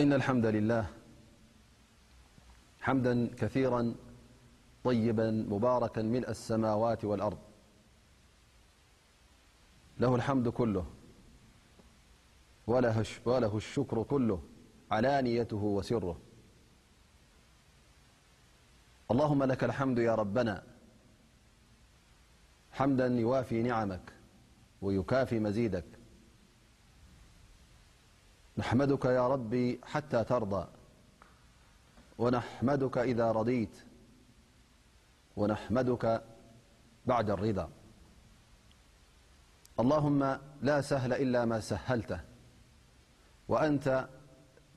إن الحمد لله حمدا كثيرا طيبا مباركا ملء السمواتوالأرضاموله الشكر كله علانيته وسرهلهم لكالحمد يا ربنمديوافك نحمدك يا ربي حتى ترضى ونحمدك إذا رضيت ونحمدك بعد الرضا اللهم لا سهل إلا ما سهلته وأنت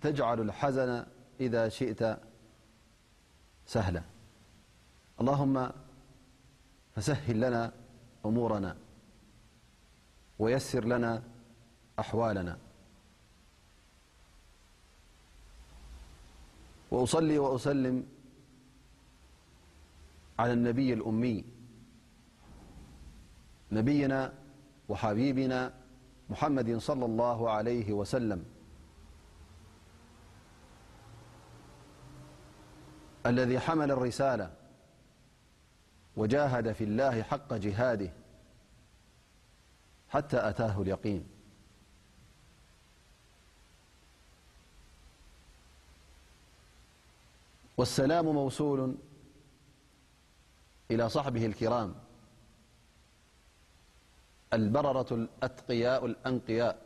تجعل الحزن إذا شئت سهلاالهم فسهل لنا أمورنا ويسر لنا أحوالنا وأصل وأسلم على انبي الأميبنا وحبيبنا محم لى اله عه سلالذي حمل الرسالة وجاهد في الله حق جهادهحتى تاه ايي والسلام موسول إلى صحبه الكرام البررة االأنياء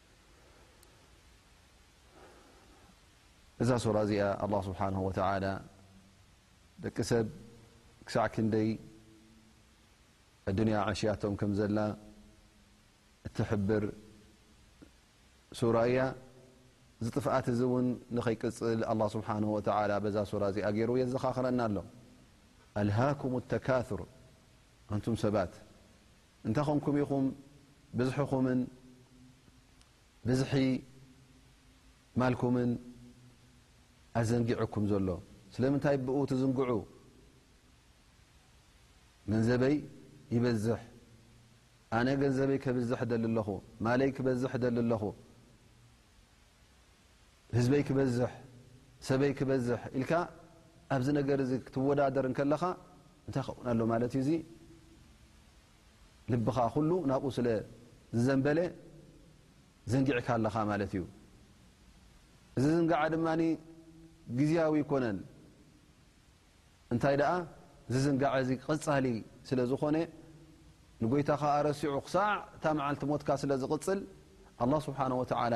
እዛ ሱራ እዚኣ ኣላ ስብሓን ወተላ ደቂ ሰብ ክሳዕ ክንደይ ኣዱንያ ዕሽያቶም ከም ዘላ እትሕብር ሱራ እያ እዚ ጥፍኣት እዚ እውን ንኸይቅፅል ኣላ ስብሓን ወተላ በዛ ሱራ እዚኣ ገይሩ የዘኻኽረና ኣሎ ኣልሃኩም ተካር ኣንቱም ሰባት እንተ ኾንኩም ኢኹም ብዝሕኹምን ብዝሒ ማልኩምን ኣዘንጊዑኩም ዘሎ ስለምንታይ ብኡ ትዝንግዑ ገንዘበይ ይበዝሕ ኣነ ገንዘበይ ከብዝሕ ደሊ ኣለኹ ማለይ ክበዝሕ ደሊ ኣለኹ ህዝበይ ክበዝሕ ሰበይ ክበዝሕ ኢልካ ኣብዚ ነገር እዚ ክትወዳደር እንከለኻ እንታይ ክኸውን ኣሎ ማለት እዩ እዚ ልብኻ ኩሉ ናብኡ ስለ ዝዘንበለ ዘንጊዕካ ኣለኻ ማለት እዩ እዚ ዝንጋዓ ድማ ግዜያዊ ይኮነን እንታይ ደኣ ዝዝንጋዐ እዚ ቀፃሊ ስለ ዝኾነ ንጎይታኻ ኣረሲዑ ክሳዕ እታ መዓልቲ ሞትካ ስለ ዝቕፅል ኣላ ስብሓን ወተዓላ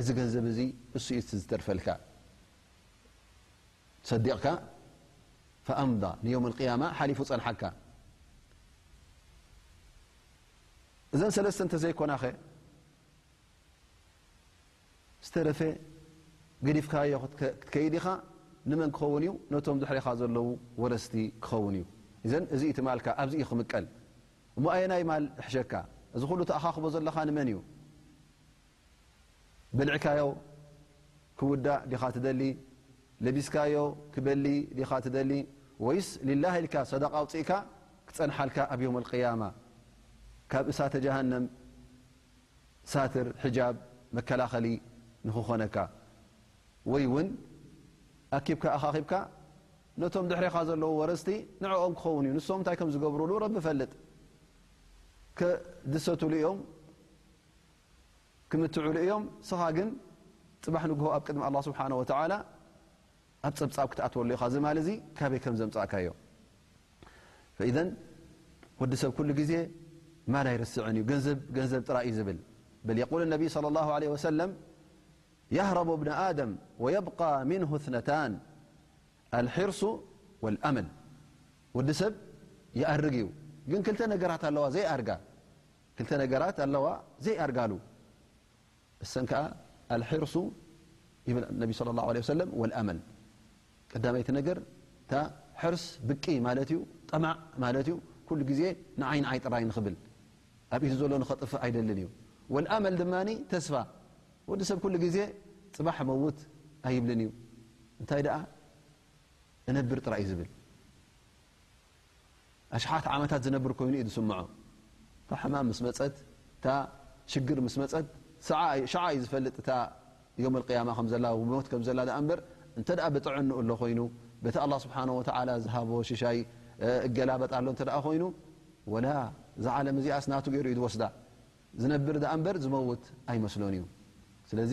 እዚ ገንዘብ እዚ እሱ እዩ እቲ ዝተርፈልካ ሰዲቕካ ፈኣምዳ ንዮም ቅያማ ሓሊፉ ፀንሓካ እዘን ሰለስተ እንተዘይኮናኸ ዝተረፈ ገዲፍካዮ ክትከይድ ኢኻ ንመን ክኸውን እዩ ነቶም ድሕሬኻ ዘለዉ ወረስቲ ክኸውን እዩ ዘ እዚ እዩ ትማልካ ኣብዚ እዩ ክምቀል እሞ ኣየናይ ማል ሕሸካ እዚ ኩሉ ተኣኻኽቦ ዘለካ ንመን እዩ በልዕካዮ ክውዳእ ዲኻ ትደሊ ለቢስካዮ ክበሊ ዲኻ ትደሊ ወይስ ሊላህ ኢልካ ሰደቃ ኣውፅእካ ክፀንሓልካ ኣብ ዮም ኣልቅያማ ካብ እሳተ ጀሃንም ሳትር ሕጃብ መከላኸሊ ንክኾነካ ወይ ውን ኣኪብካ ኣኻኺብካ ነቶም ድሕሪኻ ዘለዉ ወረስቲ ንዕኦም ክኸውን እዩ ንሶም እንታይ ከም ዝገብሩሉ ረቢ ፈልጥ ክድሰትሉ እዮም ክምትዑሉ እዮም ንስኻ ግን ጽባሕ ንግሆ ኣብ ቅድሚ ኣላ ስብሓን ወተዓላ ኣብ ጸብጻብ ክትኣትወሉ ኢኻ እዚ ማል እዚ ካበይ ከም ዘምጻእካዮ ፈኢዘን ወዲ ሰብ ኩሉ ግዜ ማል ኣይርስዕን እዩ ገንዘብ ገንዘብ ጥራይ እዩ ዝብል በል የቁል ነቢይ صለ ላሁ ለ ወሰለም የህረቡ እብኒ ኣደም ወየብቃ ምንሁ እትነታን ኣልሒርሱ ወልኣመል ወዲ ሰብ ይኣርግ እዩ ግን ክልተ ነገራት ኣለዋ ዘይኣርጋ ክልተ ነገራት ኣለዋ ዘይኣርጋሉ እሰን ከኣ ኣልሒርሱ ይብል ነቢ صለ ላه ለ ወሰለም ወልኣመል ቀዳመይቲ ነገር እታ ሕርስ ብቂ ማለት እዩ ጠማዕ ማለት እዩ ኩሉ ግዜ ንዓይ ንዓይ ጥራይ ንኽብል ኣብ ኢዱ ዘሎ ንኸጥፍእ ኣይደልን እዩ ወልኣመል ድማ ተስፋ ወዲ ሰብ ኩሉ ግዜ ፅባሕ መውት ኣይብልን እዩ እንታይ ደኣ እነብር ጥራይ እዩ ዝብል ኣሽሓት ዓመታት ዝነብር ኮይኑ እዩ ዝስምዖ። እታ ሕማም ምስ መጸት እታ ሽግር ምስ መጸት ሽዓ እዩ ዝፈልጥ እታ ዮም ኣልቅያማ ከም ዘላ ሞት ከም ዘላ ደኣ እምበር እንተ ብጥዕንኡ ኣሎ ኮይኑ በቲ ኣላ ስብሓን ወተዓላ ዝሃቦ ሽሻይ እገላበጥ ኣሎ እንተ ኮይኑ ወላ እዛ ዓለም እዚኣስ ናቱ ገይሩ እዩ ዝወስዳ ዝነብር ደኣ እምበር ዝመውት ኣይመስሎን እዩ ስለዚ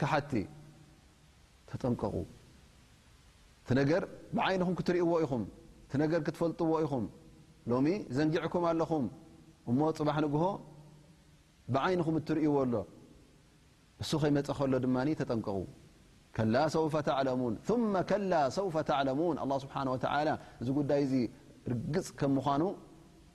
ከሓድቲ ተጠንቀቑ እቲ ነገር ብዓይንኹም ክትሪእዎ ኢኹም እቲ ነገር ክትፈልጥዎ ኢኹም ሎሚ ዘንጊዕኩም ኣለኹም እሞ ጽባሕ ንግሆ ብዓይንኹም እትርእይዎ ኣሎ እሱ ከይመጸ ከሎ ድማ ተጠንቀቑ ከላ ሰውፈ ተዕለሙን ثመ ከላ ሰውፈ ተዕለሙን ኣላ ስብሓን ወተላ እዚ ጉዳይ እዚ ርግጽ ከም ምዃኑ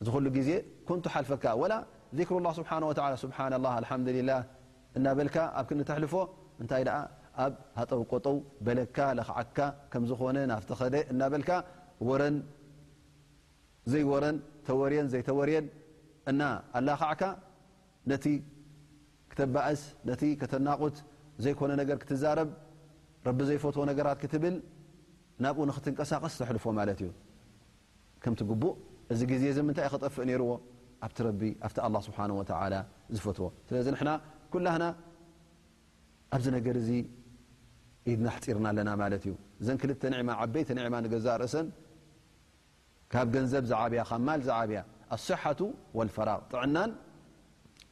እዚ ኩሉ ግዜ ኮንቱ ሓልፈካ ወላ ዚክሩላህ ስብሓን ወተዓላ ስብሓነላህ ኣልሓምዱሊላህ እናበልካ ኣብ ክንዲ ተሕልፎ እንታይ ደኣ ኣብ ሃጠው ቆጠው በለካ ለኽዓካ ከም ዝኾነ ናብ ተኸደ እናበልካ ወረን ዘይወረን ተወርየን ዘይተወርየን እና ኣላኻዕካ ነቲ ክተባእስ ነቲ ከተናቑት ዘይኮነ ነገር ክትዛረብ ረቢ ዘይፈትዎ ነገራት ክትብል ናብኡ ንክትንቀሳቐስ ተሕልፎ ማለት እዩ ከምቲ ግቡእ እዚ ግዜ እዚ ምንታይ እዩ ክጠፍእ ነይርዎ? ኣብቲ ረቢ ኣብቲ ኣላህ ስብሓነሁ ወተዓላ ዝፈትዎ። ስለዚ ንሕና ኩላህና ኣብዚ ነገር እዚ ኢድና ኣሕፂርና ኣለና ማለት እዩ። እዘን ክልተ ኒዕማ ዓበይቲ ኒዕማ ንገዛእ ርእሰን ካብ ገንዘብ ዝዓብያ ካብ ማል ዝዓብያ ኣስሓቱ ወልፈራቅ ጥዕናን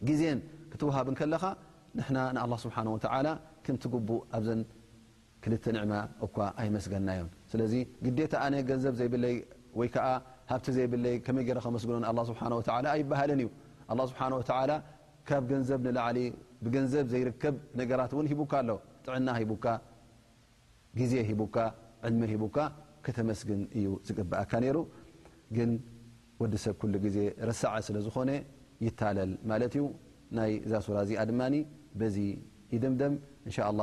ግዜን ክትወሃብ እንከለኻ ንሕና ንኣላህ ስብሓነሁ ወተዓላ ከምቲ ግቡእ ኣብዘን ክልተ ንዕማ እኳ ኣይመስገናዮን ስለዚ ግዴታ ኣነ ገንዘብ ዘይብለይ ወይ ከኣ ሃብቲ ዘይብለይ ከመይ ገረ ከመስግኖ ንኣላ ስብሓ ወተላ ኣይበሃልን እዩ ኣላ ስብሓ ወተላ ካብ ገንዘብ ንላዕሊ ብገንዘብ ዘይርከብ ነገራት እውን ሂቡካ ኣሎ ጥዕና ሂቡካ ግዜ ሂቡካ ዕድመ ሂቡካ ከተመስግን እዩ ዝግብኣካ ነይሩ ግን ወዲ ሰብ ኩሉ ግዜ ረሳዐ ስለ ዝኾነ ይታለል ማለት እዩ ናይ እዛ ሱራ እዚኣ ድማ በዚ ይድምደም እንሻ ላ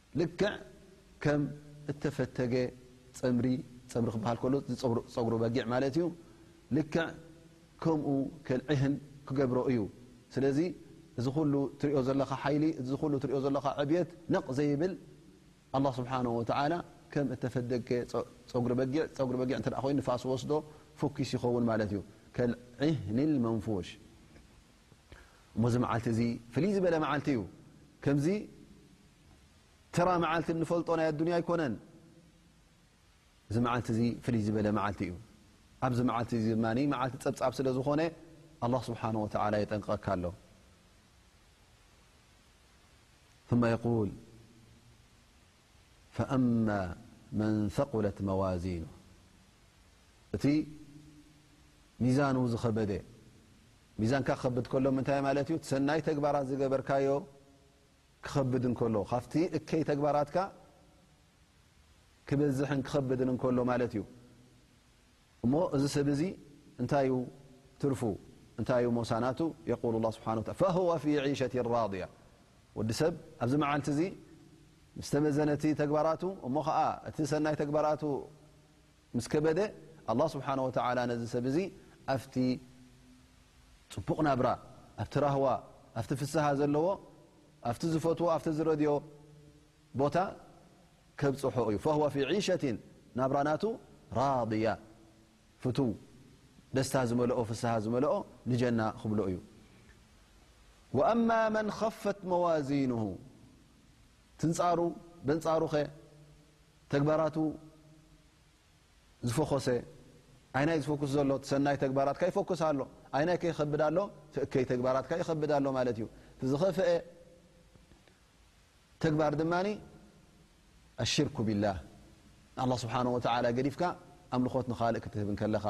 ልክዕ ከም እተፈተገ ጸምሪ፣ ጸምሪ ክበሃል ከሎ ጸጉሪ በጊዕ ማለት እዩ፣ ልክዕ ከምኡ ከልዕህን ክገብሮ እዩ። ስለዚ እዚ ኹሉ ትሪኦ ዘለኻ ሓይሊ፣ እዚ ኹሉ ትሪኦ ዘለኻ ዕብየት ነቕ ዘይብል ኣላህ ስብሓነሁ ወተዓላ ከም እተፈደገ ጸጉሪ በጊዕ፣ ጸጉሪ በጊዕ እንተ ኮይኑ ንፋስ ወስዶ ፉኪስ ይኸውን ማለት እዩ፣ ከልዕህኒል መንፉሽ። እሞ እዚ መዓልቲ እዚ ፍልይ ዝበለ መዓልቲ እዩ ከምዚ ተራ መዓልቲ እንፈልጦ ናይ ኣዱንያ ኣይኮነን እዚ መዓልቲ እዚ ፍልይ ዝበለ መዓልቲ እዩ ኣብዚ መዓልቲ እዚ ድማ መዓልቲ ፀብፃብ ስለ ዝኾነ ኣላ ስብሓን ወተላ የጠንቀቀካ ኣሎ ማ የል ፈኣማ መን ثቁለት መዋዚኑ እቲ ሚዛኑ ዝኸበደ ሚዛንካ ክኸብድ ከሎ ምንታይ ማለት እዩ ሰናይ ተግባራት ዝገበርካዮ ክኸብድ እንከሎ ካብቲ እከይ ተግባራትካ ክበዝሕን ክኸብድን እንከሎ ማለት እዩ እሞ እዚ ሰብ እዚ እንታይ እዩ ትርፉ እንታይ እዩ ሞሳ ናቱ የቁሉ ላሁ ስብሓን ወተላ ፈሁወ ፊ ዒሸትን ራድያ ወዲ ሰብ ኣብዚ መዓልቲ እዚ ምስ ተመዘነቲ ተግባራቱ እሞ ኸዓ እቲ ሰናይ ተግባራቱ ምስ ከበደ ኣላ ስብሓን ወተላ ነዚ ሰብ እዚ ኣብቲ ፅቡቕ ናብራ ኣብቲ ራህዋ ኣብቲ ፍስሃ ዘለዎ ኣብቲ ዝፈትዎ ኣብቲ ዝረድዮ ቦታ ከብጽሖ እዩ ፈሁወ ፊ ዒሸቲን ናብራ ናቱ ራድያ ፍቱው ደስታ ዝመልኦ ፍስሃ ዝመልኦ ንጀና ክብሎ እዩ ወኣማ መን ኸፈት መዋዚንሁ ትንጻሩ በንጻሩኸ ተግባራቱ ዝፈኮሰ ኣይናይ ዝፈኩስ ዘሎ ሰናይ ተግባራትካ ይፈኩስ ኣሎ ኣይናይ ከይከብድ ኣሎ ትእከይ ተግባራትካ ይከብድ ኣሎ ማለት እዩ ዝኸፍአ ተግባር ድማ ኣሽርኩ ቢላህ ንኣላ ስብሓን ወተላ ገዲፍካ ኣምልኾት ንካልእ ክትህብ እንከለኻ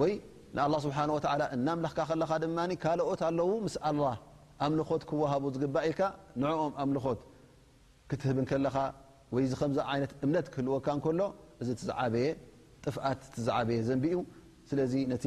ወይ ንኣላ ስብሓን ወተላ እናምለኽካ ከለኻ ድማ ካልኦት ኣለዉ ምስ ኣላ ኣምልኾት ክወሃቡ ዝግባእ ኢልካ ንዕኦም ኣምልኾት ክትህብ እንከለኻ ወይ እዚ ከምዚ ዓይነት እምነት ክህልወካ እንከሎ እዚ ትዝዓበየ ጥፍኣት ትዝዓበየ ዘንቢ እዩ ስለዚ ነቲ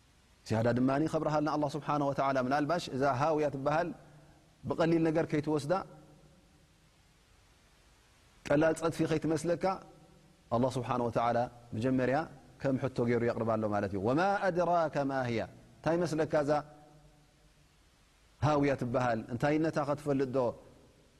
ዝያዳ ድማ ከብርሃልና ኣላ ስብሓን ወተላ ምናልባሽ እዛ ሃውያ ትበሃል ብቐሊል ነገር ከይትወስዳ ቀላል ፀድፊ ከይትመስለካ ኣላ ስብሓን ወተላ መጀመርያ ከም ሕቶ ገይሩ የቕርባሎ ማለት እዩ ወማ ኣድራከ ማያ እንታይ መስለካ እዛ ሃውያ ትበሃል እንታይነታ ከትፈልጥ ዶ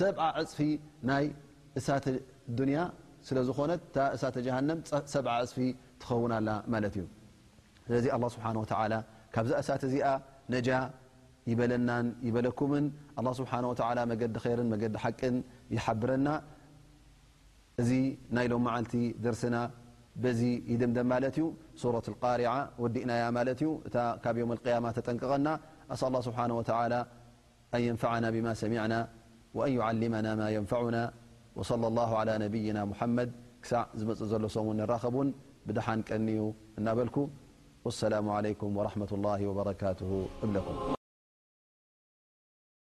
ሰብዓ ዕጽፊ ናይ እሳተ ዱንያ ስለ ዝኾነት እታ እሳተ ጀሃነም ሰብዓ ዕጽፊ ትኸውን ኣላ ማለት እዩ። ስለዚ ኣላህ ስብሓነሁ ወተዓላ ካብዛ እሳት እዚኣ ነጃ ይበለናን ይበለኩምን። ኣላህ ስብሓነሁ ወተዓላ መገዲ ኼርን መገዲ ሓቅን ይሓብረና። እዚ ናይ ሎምዓልቲ ደርስና በዚ ይድምደም ማለት እዩ። ሱረት ኣልቃሪዓ ወዲእናያ ማለት እዩ። እታ ካብ ዮውመልቅያማ ተጠንቅቐና። ኣስኣሉላህ ስብሓነሁ ወተዓላ أن ينفعنا بما سمعنا وأن يعلمنا ما ينفعنا وصلى الله على نبيا محمد ك ዝمፅ ل م نرخب بدن ቀ እናበلك والسلم عليكم ورحمة الله وبركته ك